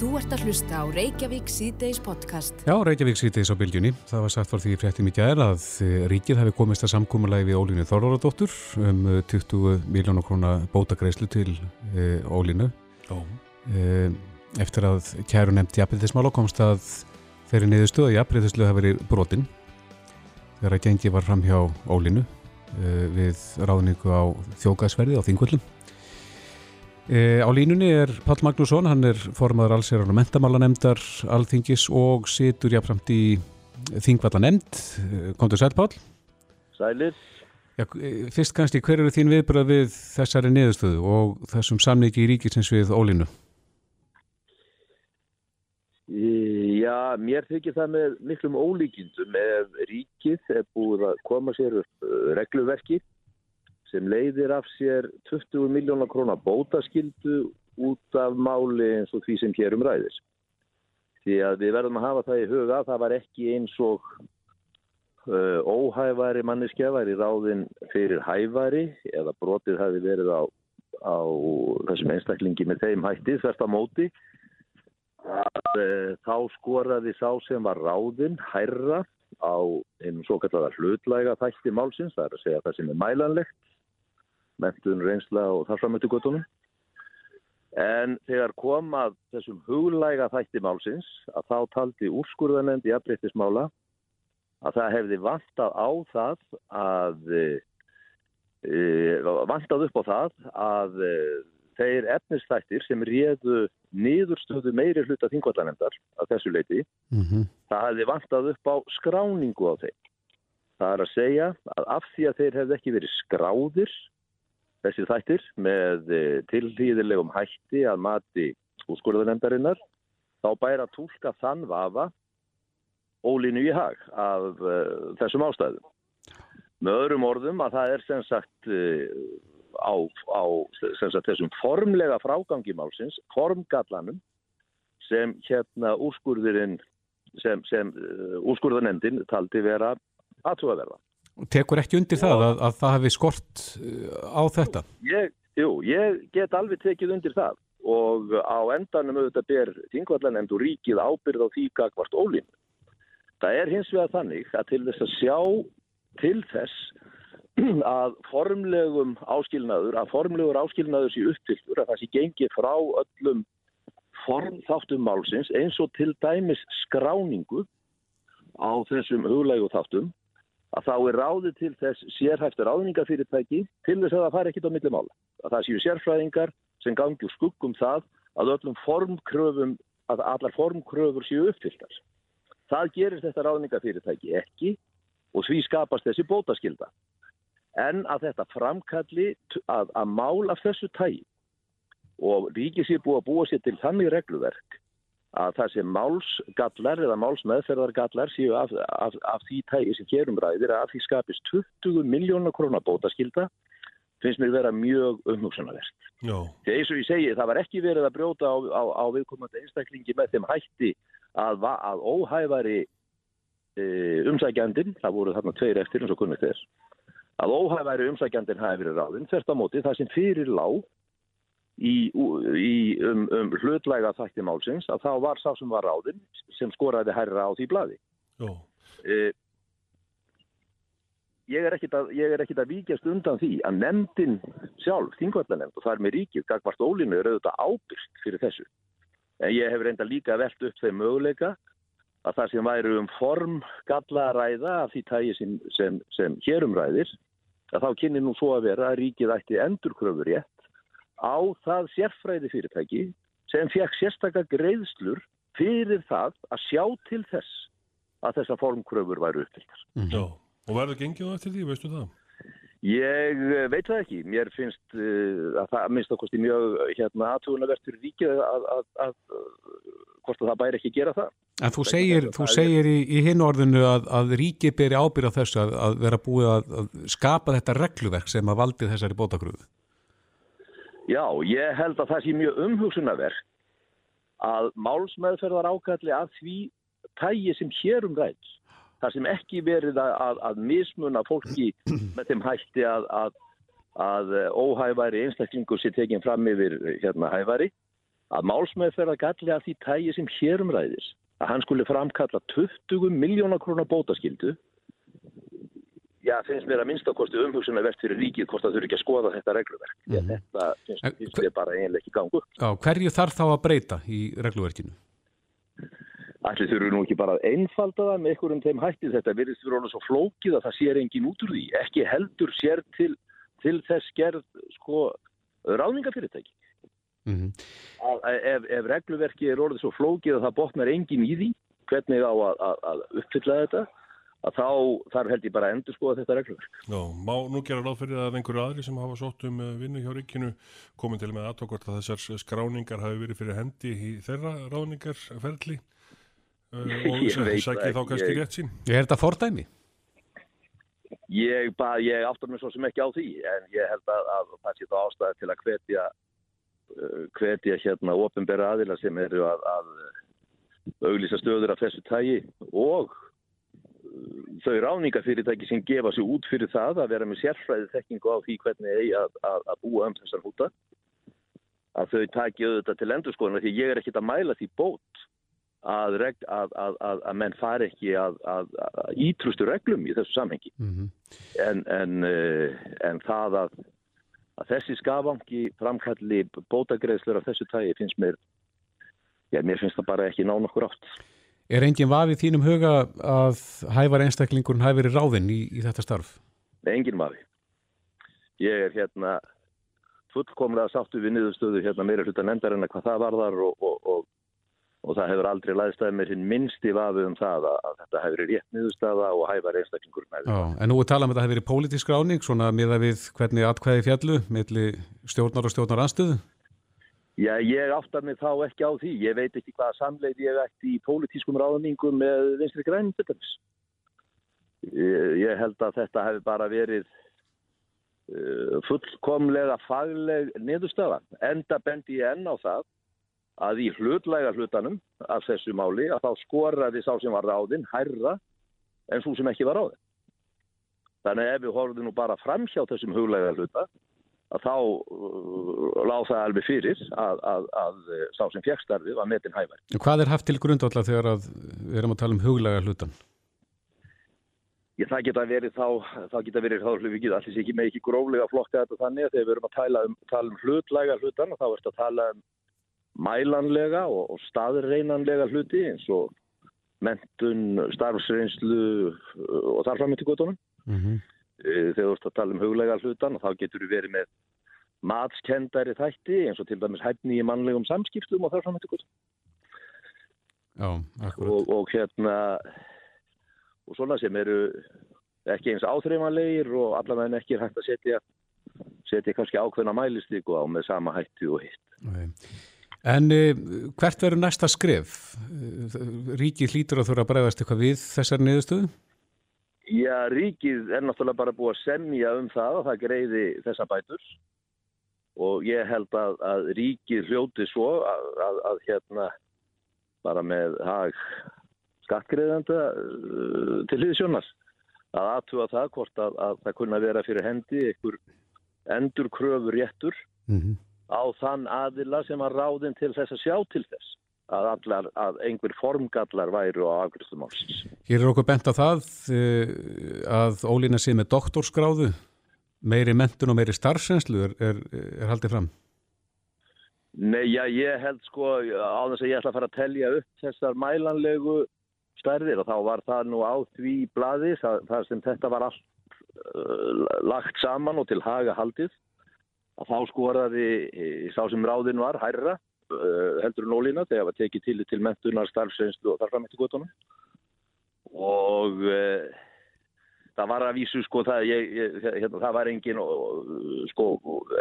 Þú ert að hlusta á Reykjavík C-Days podcast. Já, Reykjavík C-Days á bylgjunni. Það var sagt fyrir því fréttum í gæðar að eh, ríkið hefði komist að samkúmulega við Ólínu Þorvaradóttur um 20 eh, miljónu króna bótagreislu til e, Ólínu. E, eftir að kæru nefnt jafnbrytismála komst að þeirri niðurstu að jafnbrytislu hafi verið brotinn þegar að gengi var fram hjá Ólínu e, við ráðningu á þjókaðsverði á Þingvöldum. E, á línunni er Pál Magnússon, hann er formadur allsérðan og mentamálanemndar alþingis og situr jáfnframt í Þingvallanemnd. Komdu sæl Pál? Sælir. Já, fyrst kannski, hver eru þín viðbröð við þessari niðurstöðu og þessum samleiki í ríkisins við Ólínu? Já, mér þykir það með miklum ólíkindum ef ríkið er búið að koma sér upp regluverki sem leiðir af sér 20 miljónar krónar bótaskildu út af máli eins og því sem hér um ræðis. Því að við verðum að hafa það í huga að það var ekki eins og uh, óhæfari manneskja væri ráðin fyrir hæfari eða brotið hafi verið á, á þessum einstaklingi með þeim hætti þvert á móti að uh, þá skoraði sá sem var ráðin hærra á einum svo kallar hlutlæga þætti málsins, það er að segja það sem er mælanlegt mentun, reynsla og þar framötu göttunum. En þegar kom að þessum huglæga þætti málsins að þá taldi úrskurðanendi í afbreyttismála að það hefði vantað á það að e, vantað upp á það að e, þeir efnistættir sem réðu niðurstöðu meiri hluta þingvallanemdar af þessu leiti, mm -hmm. það hefði vantað upp á skráningu á þeim. Það er að segja að af því að þeir hefði ekki verið skráðir þessi þættir með eh, tilhýðilegum hætti að mati úrskurðanemdarinnar þá bæra tólka þann vafa ólínu í hag af uh, þessum ástæðum. Með öðrum orðum að það er sem sagt uh, á, á sem sagt, þessum formlega frágangi málsins, formgallanum sem hérna úrskurðurinn sem, sem uh, úrskurðanemdin taldi vera aðtúaverða. Tekur ekki undir það að, að það hefði skort uh, á þetta? Ég, jú, ég get alveg tekið undir það og á endanum auðvitað ber þingvallanemnd og ríkið ábyrð á því gagvart ólín. Það er hins vegar þannig að til þess að sjá til þess að formlegum áskilnaður, að formlegur áskilnaður sé upptiltur, að það sé gengið frá öllum formþáttum málsins eins og til dæmis skráningu á þessum huglægu þáttum að þá er ráðið til þess sérhæftur ráðningafyrirtæki til þess að það fari ekkit á milli mála. Að það séu sérfræðingar sem gangi skuggum það að öllum formkröfum, að allar formkröfur séu uppfylltar. Það gerir þetta ráðningafyrirtæki ekki og því skapast þessi bótaskilda. En að þetta framkalli að, að mál af þessu tægi og ríkið sé búið að búa sér til þannig regluverk að sem málsgallar eða málsmeðferðargallar séu af, af, af því tægi sem hérum ræðir að því skapist 20 miljónar krónar bótaskilda finnst mér vera mjög umhugsanavert. Þegar eins og ég segi það var ekki verið að brjóta á, á, á viðkomandi einstaklingi með þeim hætti að, að óhæfari e, umsækjandin, það voru þarna tveir eftir eins og kunnið þess, að óhæfari umsækjandin hafi verið ráðinn, þess að móti það sem fyrir lág í, í um, um hlutlæga þætti málsins að þá var sá sem var ráðinn sem skoraði herra á því bladi. E, ég er ekkit að, að víkjast undan því að nefndin sjálf, þingvallanemnd og það er með ríkið, Gagvart Ólinu er auðvitað ábyrgt fyrir þessu. En ég hef reynda líka velt upp þeim möguleika að það sem væri um form gallaræða af því tægi sem, sem, sem hérum ræðir, að þá kynni nú svo að vera að ríkið ætti endurkröfur rétt á það sérfræði fyrirtæki sem fekk sérstakar greiðslur fyrir það að sjá til þess að þessa formkröfur væru uppfylgtar. Mm. Já, og verður gengið á eftir því, veistu það? Ég eh, veit það ekki. Mér finnst uh, að það minnst okkur í mjög hérna, aðtugunarvertur ríkið að, að, að, að hvort það bæri ekki gera það. En þú segir, þú segir í, í hinn orðinu að ríkið beri ábyrða þess að vera búið að skapa þetta regluverk sem að valdi þessari bótakröfu. Já, ég held að það sé mjög umhugsunarverk að málsmeðferðar ákalli að því tægi sem hérum rætt. Það sem ekki verið að, að, að mismuna fólki með þeim hætti að, að óhæfari einstaklingur sé tekinn fram yfir hérna hæfari að málsmeðferða galli af því tægi sem hérum ræðis að hann skulle framkalla 20 miljónar krónar bótaskildu já, finnst mér að minnstakosti umhugsunar verðt fyrir ríkið hvort það þurfi ekki að skoða þetta regluverk. Mm -hmm. Þetta finnst, finnst mér bara einlega ekki gangu. Já, hverju þarf þá að breyta í regluverkinu? Allir þurfu nú ekki bara að einfalda það með einhverjum þeim hætti þetta virðist fyrir alveg svo flókið að það sér engin út úr því. Ekki heldur sér til, til þess gerð sko ráðningafyrirtæki. Mm -hmm. ef, ef regluverki er orðið svo flókið að það botnar engin í því hvernig á að, að, að uppfylla þetta að þá þarf held ég bara að endur skoða þetta regluverk. Já, má nú gera ráð fyrir að einhverju aðri sem hafa sótt um eh, vinnu hjá ríkinu komin til með aðtókvort að þessar skráningar hafi verið fyrir hendi í þeirra ráningarferðli uh, og sækir þá kannski ég, rétt sín. Er þetta fordæmi? Ég, ég áttar mig svo sem ekki á því en ég held að, að það sé þá ástæði til að hvetja uh, hvetja hérna ofinbæra aðila sem eru að, að auglýsa stöður af þessu tægi og þau ráðningafyrirtæki sem gefa sér út fyrir það að vera með sérfræði þekkingu á því hvernig eigi að, að, að búa um þessar húta að þau taki auðvitað til endurskoðuna því ég er ekkit að mæla því bót að, að menn fari ekki að ítrustu reglum í þessu samhengi mm -hmm. en, en, eh, en það að þessi skafangi framkalli bótagreðslur af þessu tægi finnst mér já, mér finnst það bara ekki ná nokkur átt Er enginn vafið þínum huga að hævar einstaklingurinn hæfir í ráðinn í, í þetta starf? Nei, enginn vafi. Ég er hérna fullkomlega sáttu við niðurstöðu hérna meira hluta nefndarinn að hvað það varðar og, og, og, og það hefur aldrei læðstæðið með hinn minnsti vafið um það að, þetta hefur rétt niðurstöða og hævar einstaklingurinn hæfir. Já, en nú er talað um að þetta hefur verið pólitísk ráning svona miða við hvernig atkvæði fjallu millir stjórnar og stjórnar anstöðu? Já, ég áttar mig þá ekki á því. Ég veit ekki hvaða samleið ég ætti í pólitískum ráðningum með vinstri grænum þetta. Ég held að þetta hefði bara verið uh, fullkomlega fagleg niðurstafa. Enda bendi ég enn á það að í hlutlæga hlutanum af þessu máli að þá skoraði sá sem var ráðinn hærra en svo sem ekki var ráðinn. Þannig ef við horfum nú bara fram hjá þessum huglæga hluta að þá uh, láð það alveg fyrir að, að, að sá sem fjekstarfið var metin hævar. Hvað er haft til grundvallar þegar við erum að tala um huglega hlutan? Ég, það geta verið þá, það geta verið þá hlutvikið, allir ekki með ekki gróflega flokka þetta þannig að þegar við erum að tala um, tala um hlutlega hlutan og þá erst að tala um mælanlega og, og staðreinanlega hluti eins og mentun, starfsreynslu og þarframöndi gotunum. Mm -hmm. Eh, þegar þú ert að tala um huglega hlutan og þá getur þú verið með matskendari þætti eins og til dæmis hæfni í mannlegum samskiptum og þar saman eitthvað. Og, og hérna, og svona sem eru ekki eins áþreifanlegir og allavega ekki er hægt að setja, setja kannski ákveðna mælistíku á með sama hætti og hitt. Okay. En uh, hvert verður næsta skref? Ríkið hlýtur að þurfa að bregðast eitthvað við þessar niðurstöðu? Já, ríkið er náttúrulega bara búið að semja um það og það greiði þessa bætur. Og ég held að, að ríkið hljóti svo að, að, að hérna bara með hag skattgreðanda uh, til hliðsjónas að aðtúa það hvort að það kunna vera fyrir hendi einhver endur kröfur réttur mm -hmm. á þann aðila sem að ráðin til þess að sjá til þess að, allar, að einhver formgallar væru á afgriðstumálsins. Hér er okkur bent á það eh, að Ólína sé með doktorskráðu, meiri mentun og meiri starfsenslu er, er, er haldið fram? Nei, já, ég held sko á þess að ég ætla að fara að telja upp þessar mælanlegu stærðir og þá var það nú á því bladi þar sem þetta var allt uh, lagt saman og til haga haldið að þá skoraði sá sem ráðin var hærra Eh, heldur en ólína þegar það var tekið til til mentunar, starfsreynslu og þar fram eftir gotunum og e, það var að vísu sko það, ég, hérna, það var engin sko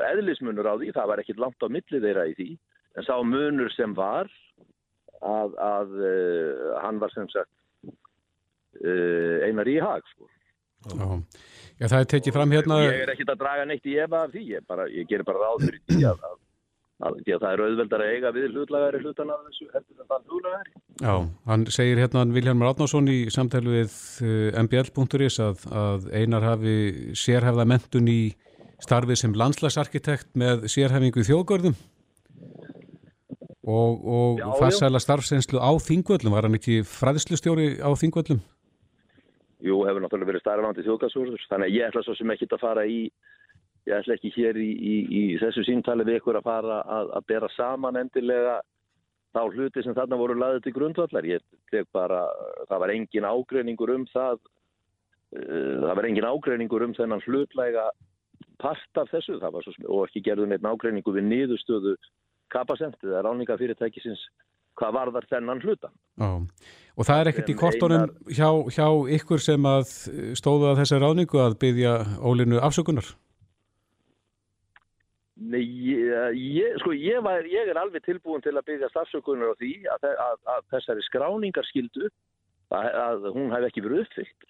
eðlismunur á því, það var ekkit langt á milli þeirra í því. En sá munur sem var að, að e, hann var sem sagt e, einar í hag sko. Já. Já, það er tekið fram hérna Ég er ekkit að draga neitt í efa af því ég, bara, ég ger bara ráð fyrir því að, að því að það er auðveldar að eiga við hlutlagari hlutan af þessu heldur en þann hlutlagari. Já, hann segir hérna Vilhelmur Átnásson í samtælu við eh, mbl.is að, að einar hafi sérhefða mentun í starfið sem landslagsarkitekt með sérhefingu í þjóðgörðum og, og farsæla starfsreynslu á þingvöllum, var hann ekki fræðslustjóri á þingvöllum? Jú, hefur náttúrulega verið starfandi þjóðgarsúrður, þannig að ég ætla svo sem ekki að fara í, ég ætla ekki hér í, í, í þessu síntali við ykkur að fara að, að bera saman endilega þá hluti sem þarna voru laðið til grundvallar. Ég tek bara, það var engin ágreiningur um það, uh, það var engin ágreiningur um þennan hlutlæga part af þessu, það var svo og ekki gerðum einn ágreiningu við niðurstöðu kapasendið, það er ráninga hvað varðar þennan hluta. Já, og það er ekkert í kortunum einar... hjá, hjá ykkur sem að stóða þessar ráningu að byggja ólinu afsökunar? Nei, ég, sko, ég, var, ég er alveg tilbúin til að byggja afsökunar á því að, að, að þessari skráningar skildu að, að hún hef ekki verið uppfyllt.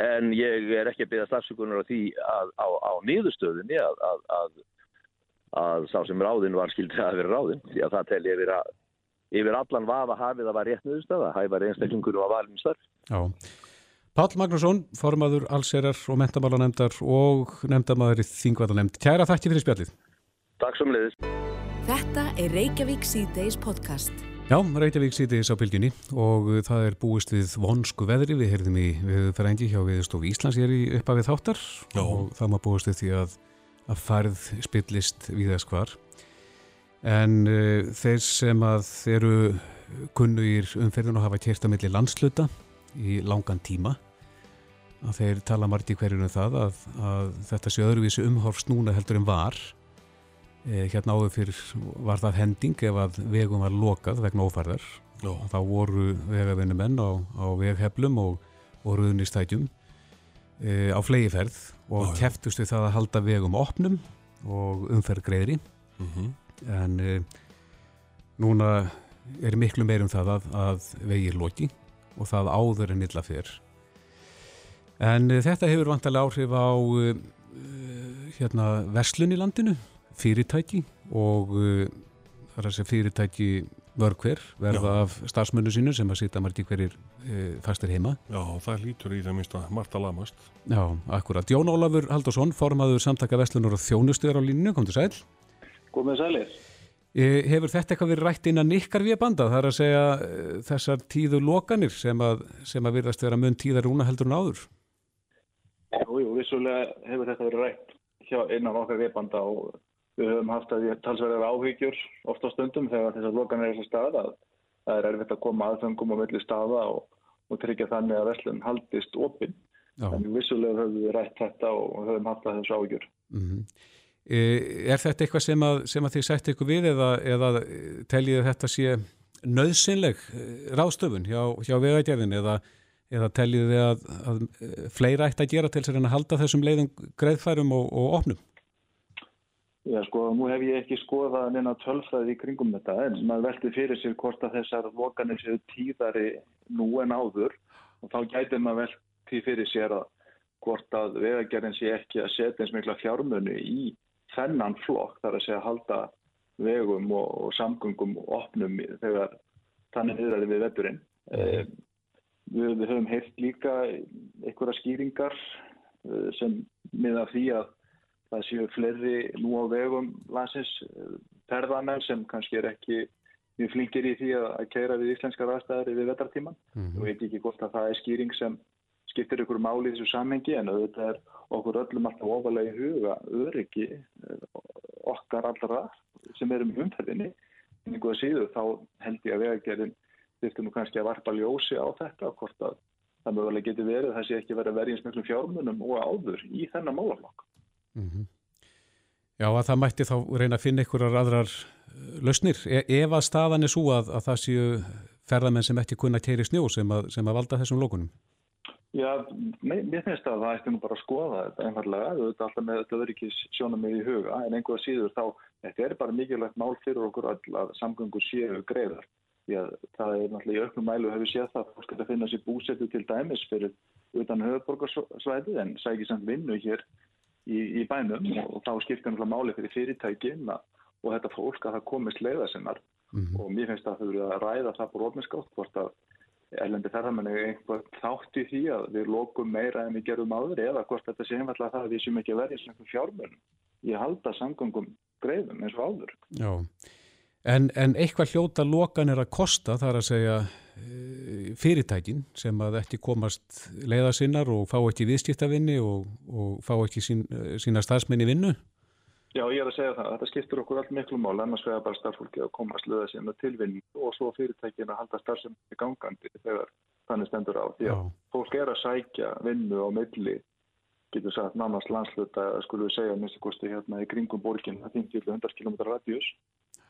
En ég er ekki að byggja afsökunar á því að á, á niðurstöðinni að sá sem ráðin var skildið að vera ráðin því að það tel ég verið að yfir allan vafa hafið að var rétt nöðustöða, hæfar einstaklingur og valum starf. Já. Pál Magnússon, formaður allserar og mentamálanemndar og nefndamæður í Þingvallanemnd. Kæra þakki fyrir spjallið. Takk sem leiðis. Þetta er Reykjavík C-Days podcast. Já, Reykjavík C-Days á bylginni og það er búist við vonsku veðri. Við heyrðum í viðferðengi hjá viðstofu Íslands ég er í uppafið þáttar Já. og það má búist við því að, að farð spillist við þess hvar en uh, þeir sem að eru kunnugir umferðin og hafa kert að milli landsluta í langan tíma. Að þeir tala margt í hverjunu um það að, að þetta sé öðruvísi umhorfst núna heldur en var. E, hérna áður fyrir var það hending ef að vegum var lokað vegna ófærðar. Þá voru vegavinni menn á, á vegheflum og, og ruðnistætjum e, á flegiferð og kæftust við það að halda vegum opnum og umferð greiðri. Mm -hmm en e, núna er miklu meirum það að, að vegið loki og það áður en illa fyrr en e, þetta hefur vantilega áhrif á e, hérna verslun í landinu fyrirtæki og það er að segja fyrirtæki vörgver verða Já. af starfsmönnu sínu sem að sýta margt í hverjir e, fastir heima Já, það lítur í það minsta margt að lamast Já, akkurat. Jón Ólafur Haldursson formaður samtaka Vestlunar og þjónustuðar á línu, kom til sæl Góð með sælir. Hefur þetta eitthvað verið rætt innan ykkar við banda? Það er að segja eh, þessar tíðu lokanir sem að, sem að virðast vera mun tíðar rúna heldur en áður? Jú, jú, vissulega hefur þetta verið rætt hjá innan okkar við banda og við höfum haft að við talsverðar áhyggjur oft á stundum þegar þessar lokanir er þessar stað að það er erfitt að koma aðfengum á milli staða og, og tryggja þannig að verslun haldist opinn. Þannig vissulega höfum við rætt þetta og höfum haft að þessu áhyggjur. Mm -hmm. Eh, er þetta eitthvað sem að, sem að þið sætti ykkur við eða, eða teljið þetta sé nöðsynleg eh, ráðstöfun hjá, hjá vegagerðin eða, eða teljið þið að, að eh, fleira ætti að gera til þess að halda þessum leiðum greiðfærum og, og opnum? Já sko, nú hef ég ekki skoðað neina tölfræði í kringum þetta en maður veldi fyrir sér hvort að þessar vokanir séu tíðari nú en áður og þá gæti maður veldi fyrir sér að hvort að vegagerðin sé ekki að setja eins mikla fjármunni í þennan flokk þar að segja að halda vegum og, og samgöngum og opnum þegar þannig viðræði við vetturinn. Eh, við, við höfum heilt líka einhverja skýringar eh, sem miða því að það séu fleiri nú á vegum landsins perðanel sem kannski er ekki mjög flinkir í því að, að keira við íslenskar aðstæðari við vettartíman. Mm -hmm. Við veit ekki hvort að það er skýring sem skiptir ykkur máli í þessu samhengi en auðvitað er okkur öllum alltaf ofalega í huga öryggi eh, okkar allra sem erum í umferðinni. En einhverja síðu þá held ég að vegagerðin þurftum nú kannski að varpa ljósi á þetta hvort að það mögulega getur verið það sé ekki verið að verja eins mjög fjármunum og áður í þennan málaflokk. Mm -hmm. Já að það mætti þá reyna að finna einhverjar aðrar eh, lausnir. E ef að staðan er svo að, að það séu ferðamenn sem ekki kunna kæri snjó sem að, sem að valda þessum lókunum Já, mér finnst að það ætti nú bara að skoða þetta einfallega, auðvitað alltaf með þetta öryggis sjónum með í huga, en einhverja síður þá, þetta er bara mikilvægt mál fyrir okkur all að samgöngu séu greiðar. Því að það er náttúrulega í auknum mælu hefur séð það að fólk geta finna sér búsetu til dæmis fyrir utan höfuborgarsvæði en sækir samt vinnu hér í, í bænum og þá skiptir náttúrulega máli fyrir fyrirtækina og þetta fólk að það komist leiða sinnar mm -hmm. og mér finnst að þau eru að ræða það búr ofninskátt hvort að erlendi ferðarmenni einhver þátt í því að við lókum meira en við gerum áður eða hvort þetta sé einfallega það að við sem ekki verðið sem fjármörnum. Ég halda samgöngum greiðum eins og áður. Já, En, en eitthvað hljóta lokan er að kosta þar að segja eh, fyrirtækin sem að ekki komast leiða sinnar og fá ekki viðskiptavinni og, og fá ekki sín, eh, sína stafsmenni vinnu? Já, ég er að segja það. Þetta skiptur okkur allt miklu mál, annars vegar bara starffólki að komast leiða sinna tilvinni og svo fyrirtækin að halda starfsefni gangandi þegar þannig stendur á. Því að Já. fólk er að sækja vinnu á milli, getur sagt nánast landsluta, skulum við segja, minnstu kosti hérna í kringum borginn, 50-100 km radíus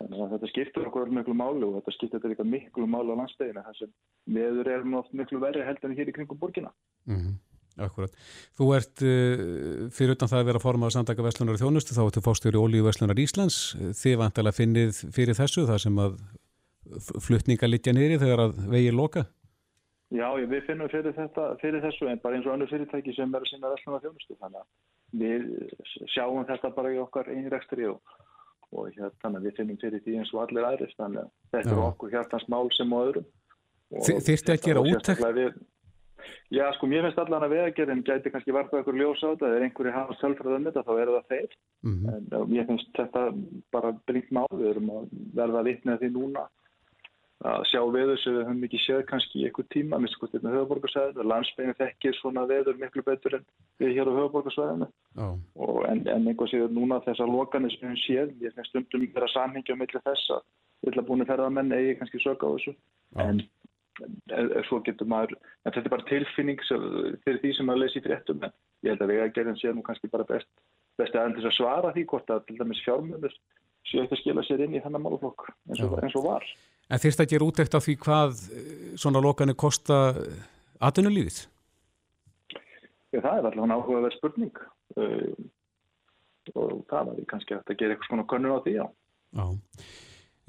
Þannig að þetta skiptur okkur alveg miklu málu og þetta skiptur þetta líka miklu málu á landstegina þar sem meður erum oft miklu verri heldur en hér í kringum borgina. Mm -hmm. Akkurat. Þú ert uh, fyrir utan það að vera formað samtaka Vestlunar og þjónustu þá ertu fórstjóri Ólíu Vestlunar Íslands. Þið vantilega finnið fyrir þessu þar sem að flutninga litja nýri þegar að vegið loka? Já, við finnum fyrir, þetta, fyrir þessu en bara eins og annu fyrirtæki sem er að sinna Vestlunar og þjónustu. Þannig að við sjáum þetta bara í okkar einrækstri og og hérna, þannig að við finnum fyrir því eins og allir aðrið þannig að þetta er okkur hjartans mál sem á öðrum Þýrstu að gera úttækt? Já, sko, mér finnst allan að veðagerðin gæti kannski varfað ykkur ljósa á þetta. Eða einhverju hafa sjálfræðum þetta, þá er það þeir. Mm -hmm. en mér finnst þetta bara bringt mál, við erum að verða vitnið því núna að sjá veður sem við höfum ekki séð kannski í einhver tíma, minnst sko þetta með höfuborgarsvæðinu landsbygðin þekkir svona veður miklu betur en við hér á höfuborgarsvæðinu oh. en, en einhvað séður núna þessar lokanir sem við séð, ég finnst stundum svo getur maður en þetta er bara tilfinning fyrir því sem maður lesi fréttum en ég held að vegagerðin sé nú kannski bara best besti aðeins að svara því hvort að til dæmis fjármjöndur séu eftir að skila sér inn í þennan málflokk eins, eins og var En þýrst að gera útækt á því hvað eh, svona lokanir kosta aðunulífið? Já, það er alltaf hann áhugaverð spurning uh, og það var kannski að gera eitthvað svona konur á því, já. Já.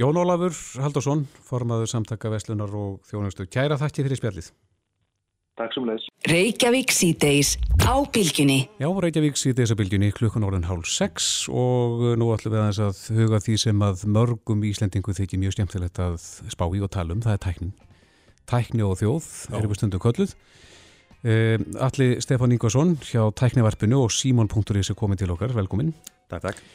Jón Ólafur Haldursson, formaður samtaka Veslunar og þjónustu. Kæra þakki fyrir spjallið. Takk sem leis. Reykjavík síðdeis á bylginni. Já, Reykjavík síðdeis á bylginni klukkan orðin hálf sex og nú ætlum við að huga því sem að mörgum Íslendingu þykir mjög stjæmtilegt að spá í og tala um, það er tæknin. Tækni og þjóð, erum við stundum kölluð. Um, Alli Stefán Ingvarsson hjá Tæknivarpinu og Simon.is er komið til okkar, velkomin. Takk, takk.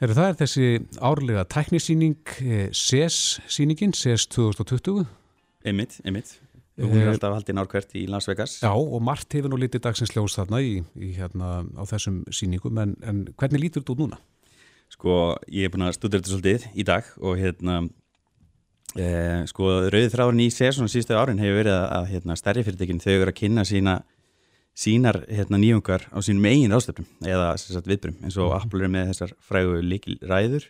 Er það er þessi árlega tæknisýning SES-sýningin, SES 2020? Emmitt, emmitt. Hún er eh, alltaf haldið nárkvært í Las Vegas. Já, og margt hefur nú litið dagsins ljós þarna í, í, hérna, á þessum síningum, en, en hvernig lítur þú núna? Sko, ég hef búin að studera þetta svolítið í dag og hérna, eh, sko, rauðið þráðurinn í sesónu síðustu árin hefur verið að hérna, stærri fyrirtekin þau eru að kynna sína, sínar hérna, nýjungar á sínum eigin ástöfnum eða viðbrum, eins og mm. Apple er með þessar frægu líkilræður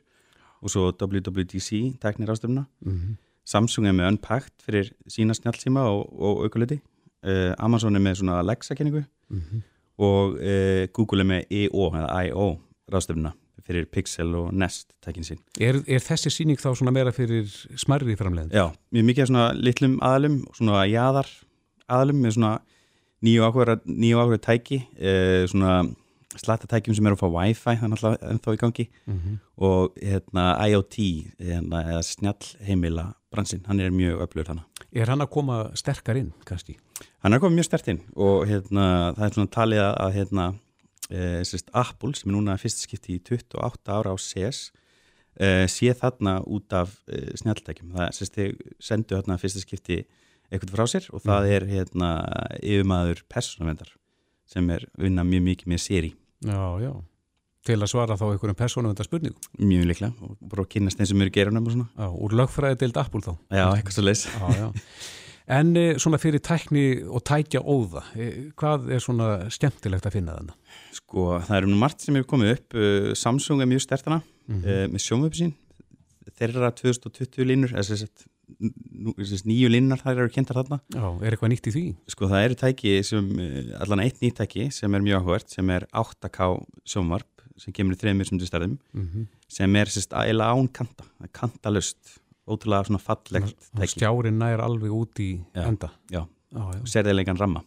og svo WWDC teknir ástöfnuna. Mm -hmm. Samsung er með Unpacked fyrir sína snjálfsíma og, og aukuleiti uh, Amazon er með svona Alexa-kenningu mm -hmm. og uh, Google er með EO eða I.O. ráðstöfuna fyrir Pixel og Nest tækin sín. Er, er þessi síning þá svona meira fyrir smarri framleginn? Já, mjög mikið svona litlum aðlum svona jæðar aðlum með svona nýju ákveður tæki uh, svona slattatækjum sem eru að fá Wi-Fi þannig að það er þá í gangi mm -hmm. og hérna, IoT hérna, eða snjallheimila bransinn, hann er mjög öflugur þannig. Er hann að koma sterkar inn kannski? Hann er að koma mjög sterkt inn og hérna, það er svona talið að hérna, e, sérst, Apple sem er núna fyrst skipti í 28 ára á CS e, sé þarna út af e, snjalltækjum. Það sérst, sendu hérna fyrst skipti eitthvað frá sér og það mm. er hérna yfirmaður persónavendar sem er unna mjög mikið með séri Já, já. Til að svara þá einhverjum persónu undan spurningu. Mjög líklega og bara kynast þeim sem eru gerunum og svona. Já, úr lögfræði deild Apple þá. Já, eitthvað svo leys. Já, já. En e, svona fyrir tækni og tækja óða, e, hvað er svona skemmtilegt að finna þannig? Sko, það eru nú margt sem hefur komið upp. Uh, Samsung er mjög stertana mm -hmm. með sjómöpusín. Þeirra 2020 línur, eða þess að nýju linnar þær eru kynntar þarna. Já, er eitthvað nýtt í því? Sko það eru tæki sem, eh, allan eitt nýtt tæki sem er mjög áhvert, sem er 8K sjómarp, sem kemur í þreymir sem þú stærðum, mm -hmm. sem er sérst aðeila án kanta, kantalust ótrúlega svona fallegt tæki. Stjárin nær alveg út í já, enda. Já, og serðilegan ramma.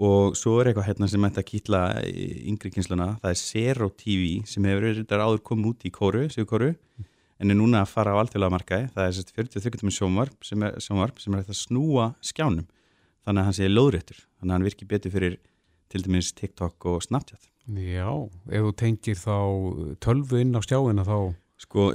Og svo er eitthvað hérna sem ætti að kýtla yngri kynsluna, það er Zero TV sem hefur verið áður komið út í kóru, séu kóru en er núna að fara á alltfélaga markaði það er sérst 43 sjónvarp sem er, sjónvarp sem er að snúa skjánum þannig að hann sé lóðréttur þannig að hann virkir betur fyrir til dæmis TikTok og Snapchat Já, ef þú tengir þá tölvu inn á skjáina þá Sko,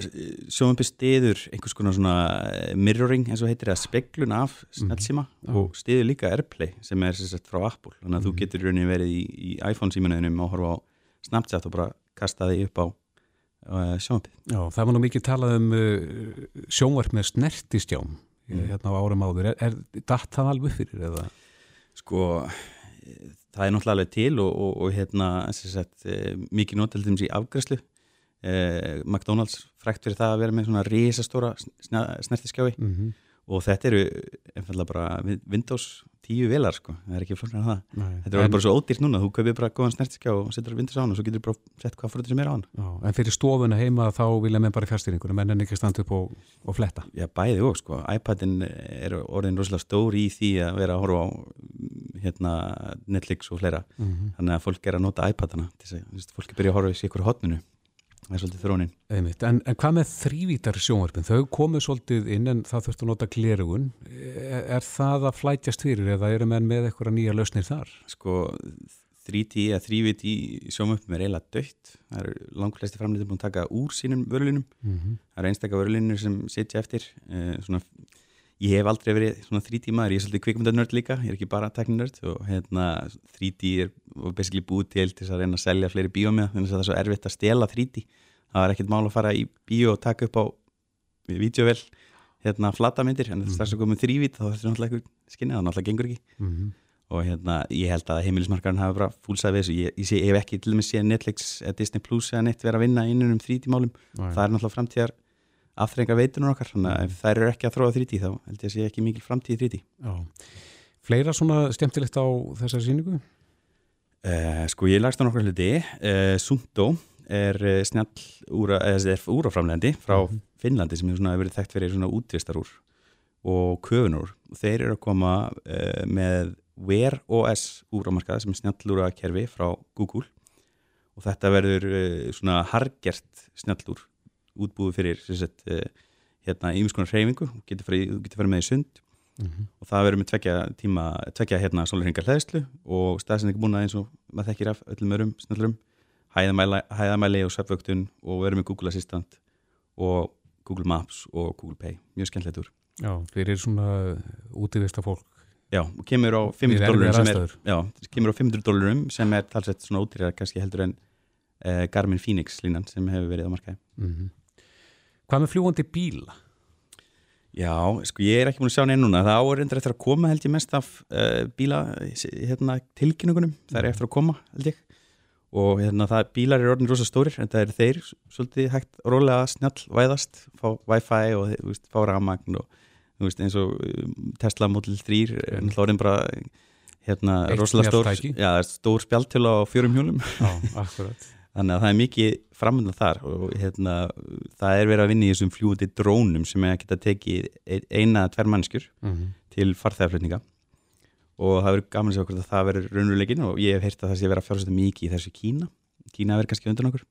sjónvampi stiður einhvers konar svona eh, mirroring eins og heitir það speglun af snellsíma mm -hmm. og stiður líka Airplay sem er sérstætt frá Apple þannig að mm -hmm. þú mhm. getur rauninni verið í, í iPhone símanuðinum og horfa á Snapchat og bara kasta þig upp á uh, sjónvampið. Já, það var nú mikið talað um uh, sjónvarp með snertistjám mm. hérna á árum áður. Er, er datt það alveg fyrir eða? Sko, það er náttúrulega alveg til og, og, og hérna, sérstætt, mikið nótaldum sér afgræslu eh, McDonalds frækt fyrir það að vera með svona risastóra snertiskjái mm -hmm. og þetta eru einfallega bara Windows 10 velar sko, það er ekki flóknar að það. Nei, þetta er en, bara svo ódýrt núna, þú kaupir bara góðan snertiskjá og setur Windows á hann og svo getur þú bara sett hvað fyrir þessi meira á hann. Já, En fyrir stofuna heima þá vilja menn bara fjárstýringur menn en ekki standa upp og, og fletta. Já, bæði og sko, iPadin er orðin rosalega stóri í því að vera að horfa á hérna, Netflix og fleira. Mm -hmm. þannig að fólk er að nota iPadana fólk er byrjað að horfa í sikur hotninu Það er svolítið þrónin. En, en hvað með þrývítar sjónvarpin? Þau komu svolítið inn en það þurftu að nota glerugun. Er, er það að flætjast fyrir eða eru menn með eitthvað nýja lausnir þar? Sko 3D eða þrývit í sjónvarpin er eiginlega dött. Það eru langflesti framlítið búin að taka úr sínum vörlunum. Mm -hmm. Það eru einstakka vörlunir sem sitja eftir. Eh, svona ég hef aldrei verið svona 3D maður, ég er svolítið kvikmyndanörd líka, ég er ekki bara tekninörd og hérna 3D er basically búið til til að reyna að selja fleiri bíómiða þannig að það er svo erfitt að stela 3D það er ekkert mál að fara í bíó og taka upp á videovel hérna flatamindir, en þess að komum þrývít þá er þetta náttúrulega eitthvað skinnið, það náttúrulega gengur ekki. Mm -hmm. og hérna ég held að heimilismarkarinn hafi bara fúlsað við þessu, ég, ég, sé, ég hef ekki til og með séð Netflix eða Disney Plus eða neitt verið að vinna innum 3D málum, það er náttúrulega framtíðar afþrenga veitunum okkar þannig að ef þær eru ekki að þróa 3D þá held ég að sé ekki mikil framtíð 3D Já. Fleira svona stemtilegt á þessari síningu? Uh, sko ég lagst á nokkru hluti uh, Sundo er uh, snjall úra, úraframlendi frá mm -hmm. Finnlandi sem hefur verið þekkt fyrir svona útvistarúr og köfunur og þeir eru að koma með Wear OS úramarkað sem er snjallúra kerfi frá Google og þetta verður svona hargert snjallúr útbúið fyrir sagt, eh, hérna hreyfingu, þú getur farið með í sund. Mm -hmm. og það verður með tvekja tíma, tvekja hérna sólurhingar hlæðslu og staðsendingu búin eins og maður þekkir af öllum örum snallurum hæðamæli, hæðamæli og söpvöktun og verður með Google Assistant og Google Maps og Google Pay. Mjög skemmtilegt úr. Já, þeir eru svona útivista fólk. Já, og kemur á 500 dólarum sem er, já, kemur á 500 dólarum sem er talsett svona útýrjar kannski heldur en eh, Garmin Phoenix línan sem hefur verið á markaði. Mm -hmm. Hvað með fljúandi bíla? Já, sko ég er ekki búin að sjá neina núna. Það árindur eftir að koma held ég mest af uh, bíla hérna, tilkynningunum. Það er eftir að koma held ég. Og hérna það, bílar eru orðin rosa stórir en það er þeir svolítið hægt rólega snjall væðast. Fá wifi og veist, fá ramagn og veist, eins og um, Tesla Model 3 er náttúrulega orðin bara hérna rosalega stór, já, stór spjaltil á fjórum hjólum. Já, akkurat. Þannig að það er mikið framöndan þar og hérna, það er verið að vinna í þessum fljúti drónum sem er að geta tekið eina tver mannskjur mm -hmm. til farþæðarflutninga og það verður gaman að segja okkur að það verður raunverulegin og ég hef heyrt að það sé vera að fjárstæða mikið í þessu Kína. Kína verður kannski undan okkur.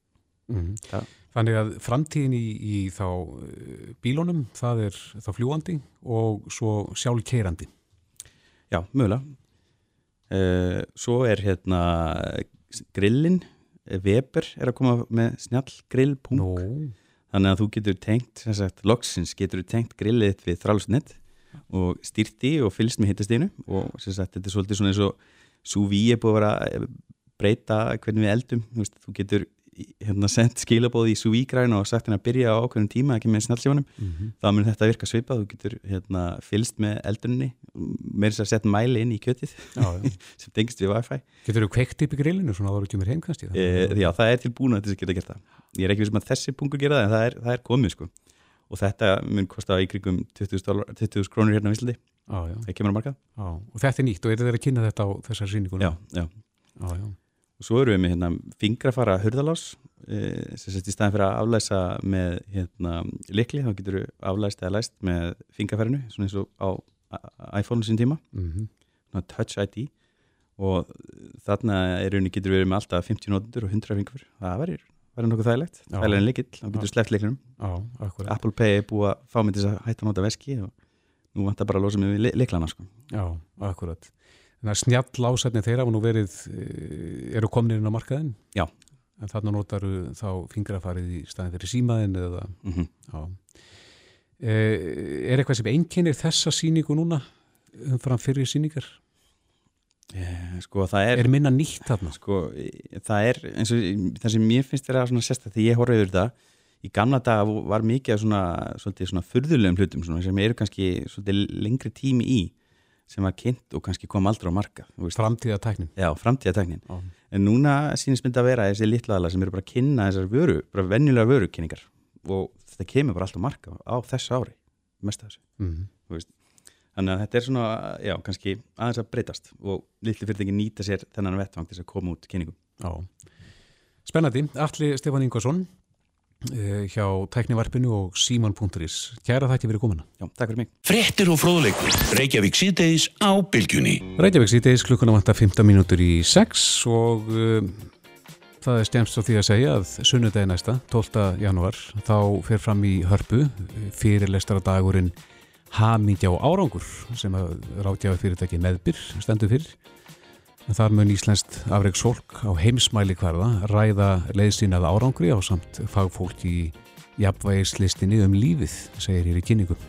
Mm -hmm. Þannig að framtíðin í, í þá eh, bílónum, það er þá fljúandi og svo sjálfkeirandi. Já, mögulega. Uh, svo er hérna grillin Weber er að koma með snjall grillpunk no. þannig að þú getur tengt sagt, loksins getur þú tengt grillið við þrálusnett og styrti og fylgst með hittastínu og sagt, þetta er svolítið svona eins og svo við er búið að breyta hvernig við eldum þú getur hérna, sendt skilabóði í súvíkræn og sagt henni að byrja á okkur tíma ekki með snallsjónum mm -hmm. þá mun þetta virka svipað þú getur hérna, fylst með eldunni með þess að setja mæli inn í kjötið já, já. sem tengist við wifi Getur þú kveikt upp í grillinu svona að þú kemur heim kannski? E, já, það er til búin að þess að geta gert það ég er ekki vissum að þessi punkur gera það en það er, það er komið sko og þetta mun kosta í krigum 20.000 20 krónur hérna á Íslandi það kemur á og þetta er nýtt og er þetta að kynna þetta á þessar síningunum? Já, já. já og svo erum við með hérna, fingrafara hurðalás e, sem sett í staðin fyrir að aflæsa með hérna, likli, þá getur við aflæst eða læst með fingrafarinu svona eins og á iPhone-u sín tíma. Mm -hmm. Touch ID og þarna er rauninni getur við með alltaf 50 nótur og 100 fingrafur það verður verður nokkuð þægilegt, þægilega en likill þá getur við sleppt liklinum Apple Pay er búið að fá mig til að hætta að nota veski og nú vantar bara að losa mig við liklana sko. Já, akkurat Snjall ásætni þeirra hafa nú verið, eh, eru kominir inn á markaðin? Já, en þarna notar þá fingrafarið í staðin fyrir símaðin eða mm -hmm. já Er eitthvað sem einkennir þessa síningu núna umfram fyrir síningar? Sko það er... Er minna nýtt þarna? Sko það er eins og það sem ég finnst er að svona sérsta þegar ég horfið yfir þetta í gamla daga var mikið af svona, svona, svona fyrðulegum hlutum svona, sem eru kannski lengri tími í sem var kynnt og kannski kom aldrei á marka Framtíðatæknin Já, framtíðatæknin ah. En núna sínist myndi að vera þessi litlaðala sem eru bara að kynna þessar vöru, bara venjulega vörukynningar. Og þetta kemur bara alltaf marka á þessu ári mest af þessu. Mm. þannig að þetta er svona, já, kannski aðeins að breytast. Og litli fyrirtæki nýta sér þennan vettvang til að koma út kynningum. Já, spennandi. Alli Stefán Ingvarsson hjá tæknivarpinu og Simon.is Kæra þætti fyrir komuna. Já, takk fyrir mig. Frettir og fróðleikur, Reykjavík síðdeis á bylgjunni. Reykjavík síðdeis klukkuna vantar 15 mínútur í 6 og uh, það er stjæmst á því að segja að sunnudegi næsta, 12. janúar þá fer fram í hörpu fyrirlestara dagurinn Hamingja og árangur sem að ráðgjafa fyrirtæki meðbyr stendur fyrir Þar mun Íslenskt afreg sólk á heimsmæli hverða ræða leiðsýnað árangri á samt fagfólk í jafnvægislistinni um lífið, segir hér í kynningum.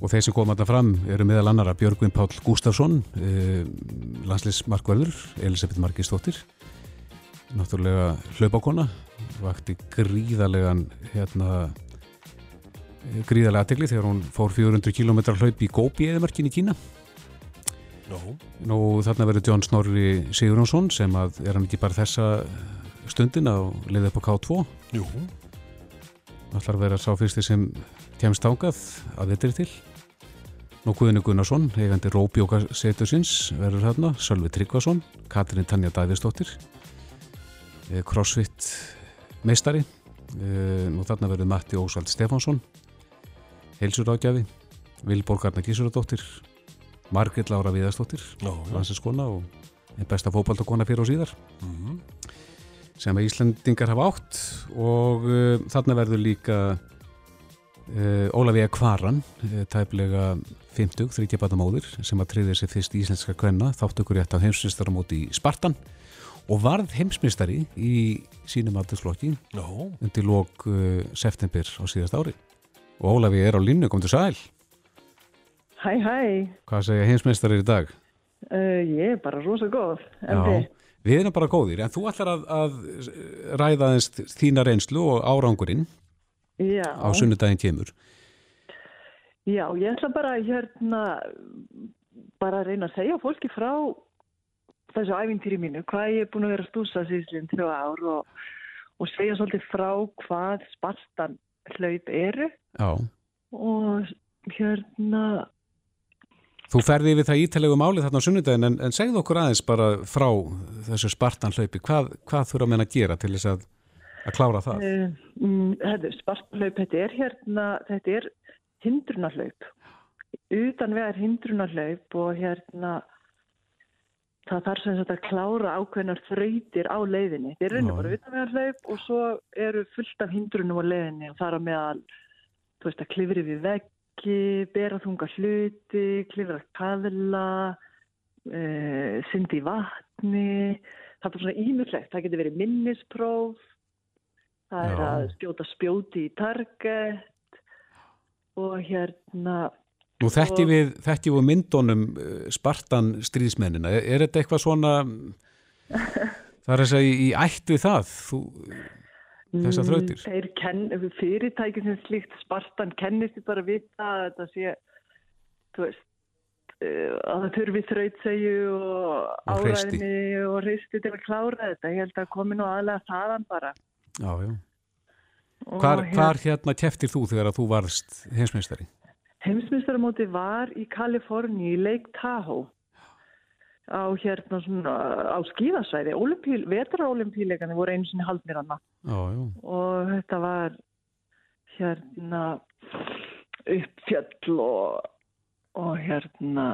Og þeir sem koma alltaf fram eru meðal annara Björgvin Pál Gustafsson, eh, landslismarkverður, Elisabeth Margistóttir, náttúrulega hlaupákona, vakti gríðarlegan hérna, gríðarlega aðtegli þegar hún fór 400 km hlaup í Góbi eðimarkin í Kína. No. Nú þarna verður John Snorri Sigurjónsson sem að er hann ekki bara þessa stundin að leiða upp á K2 Jú. Það ætlar að vera sá fyrsti sem kemst ángað að þetta er til. Nú Guðinu Gunnarsson, eigandi Róbjóka setusins verður þarna, Sölvi Tryggvason Katrin Tanja Davíðsdóttir Crossfit meistari. Nú þarna verður Matti Ósald Stefánsson Heilsur ágjafi Vilborg Arna Gísuradóttir Margrit Lára Viðarstóttir landsinskona og einn besta fókbaltakona fyrir og síðar mm -hmm. sem að Íslandingar hafa átt og uh, þarna verður líka uh, Ólafíða Kvaran uh, tæplega 50, 30 batamóðir sem að triðir sér fyrst íslenska kvenna þátt okkur rétt á heimsmyndstaramóti í Spartan og varð heimsmyndstari í sínum aldursflokki no. undir lók september á síðast ári og Ólafíða er á línu, kom til sæl Hæ, hæ. Hvað segja heimsmeistarir í dag? Uh, ég er bara rosa góð. Já, við erum bara góðir, en þú ætlar að, að ræða þess þína reynslu og árangurinn Já. á sunnudaginn kemur. Já, ég ætla bara hérna bara að reyna að segja fólki frá þessu æfintýri mínu, hvað ég er búin að vera að stúsa síðan þrjá ár og, og segja svolítið frá hvað spartan hlaup eru Já. og hérna Þú ferði við það ítalegu máli þarna á sunnudagin en, en segð okkur aðeins bara frá þessu spartan hlaupi. Hvað, hvað þurfa að menna að gera til þess að, að klára það? Uh, um, spartan hlaup, þetta er hérna, þetta er hindrunarhlaup. Utan vegar hindrunarhlaup og hérna það þarf sem sagt að klára ákveðnar þrautir á leiðinni. Er raun og bara utan vegar hlaup og svo eru fullt af hindrunum á leiðinni og er að meðal, þú veist, að klifri við vegg ekki, bera þunga hluti, klifra kaðla, uh, syndi í vatni, það er svona ímjöflegt, það getur verið minnispróf, það er Já. að skjóta spjóti í target og hérna... Nú þekki við, þekki við myndunum Spartan stríðsmennina, er, er þetta eitthvað svona, það er að segja í ætt við það, þú... Þessar þrautir? Kenn, fyrirtæki sem slíkt Spartan kennist þið bara vita að þetta sé veist uh, að það þurfi þrautsegju og, Og áræðinni og hristi til að klára þetta. Ég held að komi nú aðlega þaðan bara. Já, já. Hvar, hvar hérna keftir þú þegar að þú varst heimsmeistari? Heimsmeistaramóti var í Kaliforni í Lake Tahoe á hérna svona á skíðasvæði. Vetraolimpíleikani voru einu sinni haldnir já. Og þetta var hérna uppfjöll og, og hérna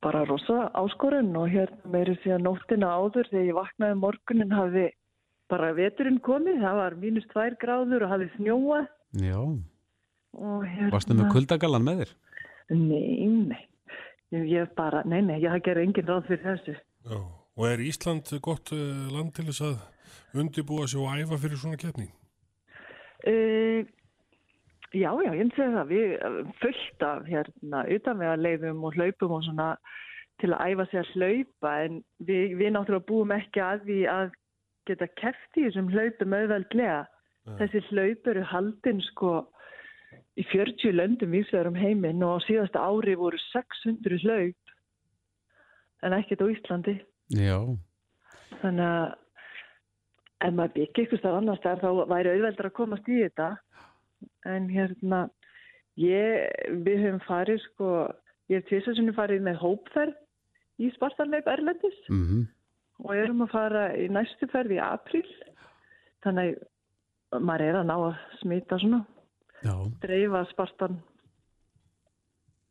bara rosa áskorun og hérna meiri síðan nóttina áður þegar ég vaknaði um morgunin hafi bara veturinn komið, það var mínus tvær gráður og hafi snjóað. Já. Hérna... Varstu með kuldagallan með þér? Nei, nei. Ég bara, nei, nei, ég ger engin ráð fyrir þessu. Já. Og er Ísland gott uh, land til þess að undibúa sig og æfa fyrir svona keppni? Uh, já, já, ég finnst það. Við fullt af hérna utanvega leifum og hlaupum og svona til að æfa sig að hlaupa en við, við náttúrulega búum ekki að því að geta keft í þessum hlaupum auðveldlega. Þessi hlaup eru haldinn sko í 40 löndum vísvegar um heiminn og síðasta ári voru 600 hlaup en ekkert á Íslandi. Já. Þannig að ef maður byggir ykkur stað annars þar þá væri auðveldur að komast í þetta en hérna ég, við höfum farið sko, ég hef tvisasunni farið með hópferð í Spartanleip Erlendis mm -hmm. og erum að fara í næstu ferð í april þannig að maður er að ná að smita svona Já. dreifa Spartan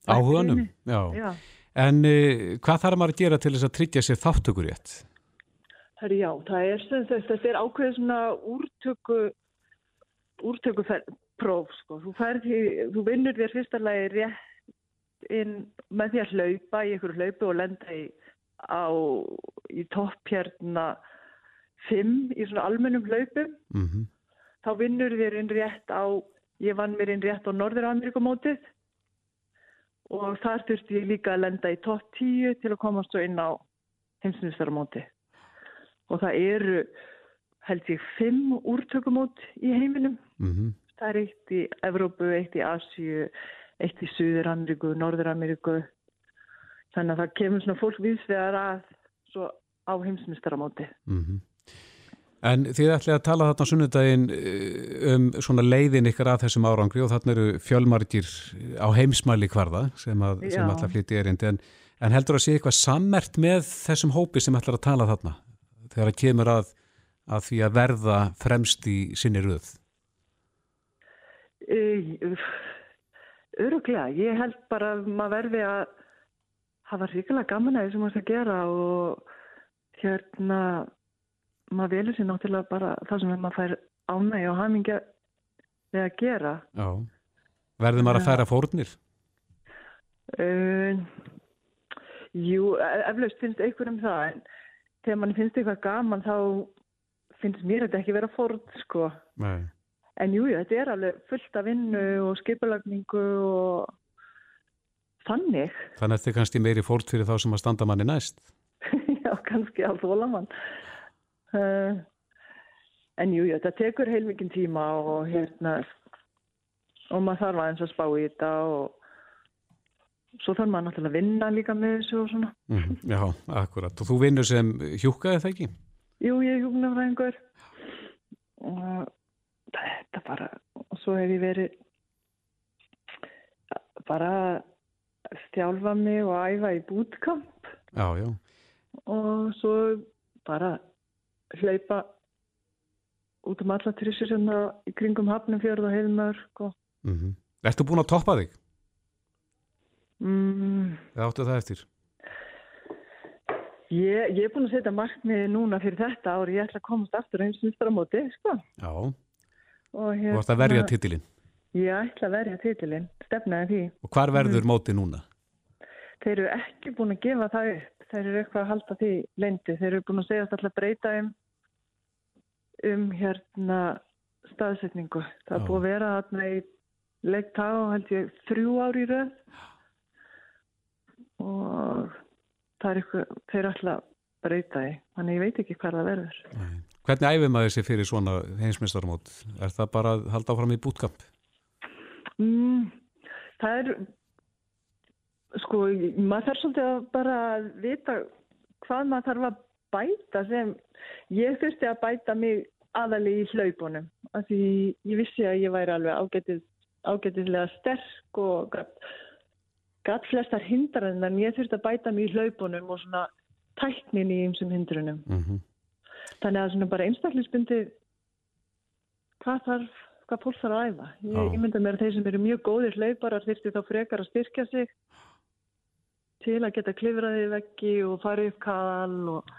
Áhuganum, já. Já. En uh, hvað þarf maður að gera til þess að tryggja sér þáttökur rétt? Herri, já, það er sem sagt, þetta er ákveðið svona úrtöku úrtöku próf, sko. Þú, ferði, þú vinnur þér fyrsta lagi rétt inn með því að hlaupa í einhverju hlaupu og lenda í, á, í topp hérna fimm í svona almennum hlaupum. Mm -hmm. Þá vinnur þér inn rétt á, ég vann mér inn rétt á Norður-Ameríkumótið og þar þurfti ég líka að lenda í topp tíu til að komast svo inn á heimsnýstaramótið og það eru held ég fimm úrtökumót í heiminum. Mm -hmm. Það er eitt í Evrópu, eitt í Asju, eitt í Suður-Ameríku, Norður-Ameríku. Þannig að það kemur svona fólk viðsvegar að svo á heimsmystaramóti. Mm -hmm. En þið ætlaði að tala þarna sunnudaginn um svona leiðin ykkar að þessum árangri og þarna eru fjölmargir á heimsmæli hvarða sem, að, sem ætla að flytja erindi. En, en heldur að sé eitthvað sammert með þessum hópi sem ætlar að tala þarna? þegar það kemur að, að því að verða fremst í sinni röð? Öruglega, ég held bara að maður verði að hafa ríkilega gaman að því sem maður skal gera og hérna maður velur sér náttúrulega bara það sem maður fær ánægi og hamingja við að gera. Já, verður maður að færa fórnir? Uh, jú, eflaust finnst einhverjum það en þegar mann finnst eitthvað gaman þá finnst mér þetta ekki vera fórn sko. Nei. En jú, þetta er alveg fullt af vinnu og skipulagningu og þannig. Þannig að þetta er kannski meiri fórn fyrir þá sem að standa manni næst. Já, kannski að þóla mann. Uh, en jú, þetta tekur heilmikinn tíma og hérna og maður þarf aðeins að spá í þetta og svo þarf maður náttúrulega að vinna líka með þessu og svona. Mm, já, akkurat. Og þú vinnur sem hjúkaði það ekki? Jú, ég er hjúknafræðingur og þetta bara, og svo hef ég verið bara stjálfa mig og æfa í bútkamp. Já, já. Og svo bara hlaupa út um alla trissur sem það í kringum Hafnumfjörð og Heilmörk og... Mm -hmm. Ertu búin að toppa þig? Mm, Það áttu það eftir? ég, ég er búin að setja markmiði núna fyrir þetta ári, ég ætla að komast aftur eins og á móti, sko. Já, Og þú varst að verja titilinn. Ég ætla að verja titilinn, stefnaði því. Og hvar verður móti núna? Þeir eru ekki búin að gefa það upp, þeir eru eitthvað að halda því lendi, þeir eru búin að segja alltaf að breyta um, hérna staðsetningu. Það er Já. búin að vera þarna í leikta á held ég þrjú ári í röð og það er eitthvað, þeir eru alltaf að breyta því, þannig ég veit ekki hvað það verður. Hvernig æfum maður sér fyrir svona heimsmyndstarmót? Er það bara að halda áfram í bútkamp? Mm, það er, sko, maður þarf svolítið að bara vita hvað maður þarf að bæta sem ég þurfti að bæta mig aðali í hlaupunum. Af því ég vissi að ég væri alveg ágætið, ágætiðlega sterk og gatt flestar hindrann en ég þurfti að bæta mig í hlaupunum og svona tæknin í einsum hindrunum. Mm -hmm. Þannig að svona bara einstaklingsbundi hvað þarf, hvað fólk þarf að æfa. Ég, ég mynda mér að þeir sem eru mjög góðir hlauparar þyrfti þá frekar að styrkja sig til að geta klifraði veggi og farið upp kall og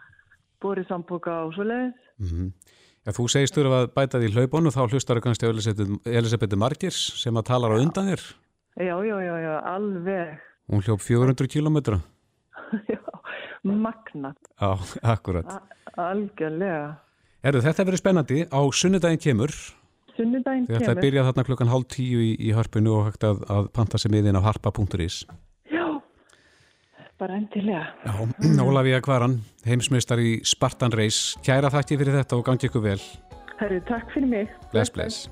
borið sambúka og svo leiðis. Mm Já, þú segist þú að bæta því hlauponu, þá hlustar þú kannski Elisabeth- Margirs sem að talar á undan þér. Já, já, já, já, alveg. Hún hljóp 400 kilometra. Já, magna. Já, akkurat. A algjörlega. Erðu, þetta verið spennandi. Á sunnudaginn kemur. Sunnudaginn kemur. Þetta byrja þarna klukkan hálf tíu í, í harpinu og hægt að, að panta sig miðin á harpa.is. Bara endilega. Já, Ólafíða Kvaran, heimsmeistar í Spartan Reis. Kæra þakki fyrir þetta og gangi ykkur vel. Herru, takk fyrir mig. Bless, bless.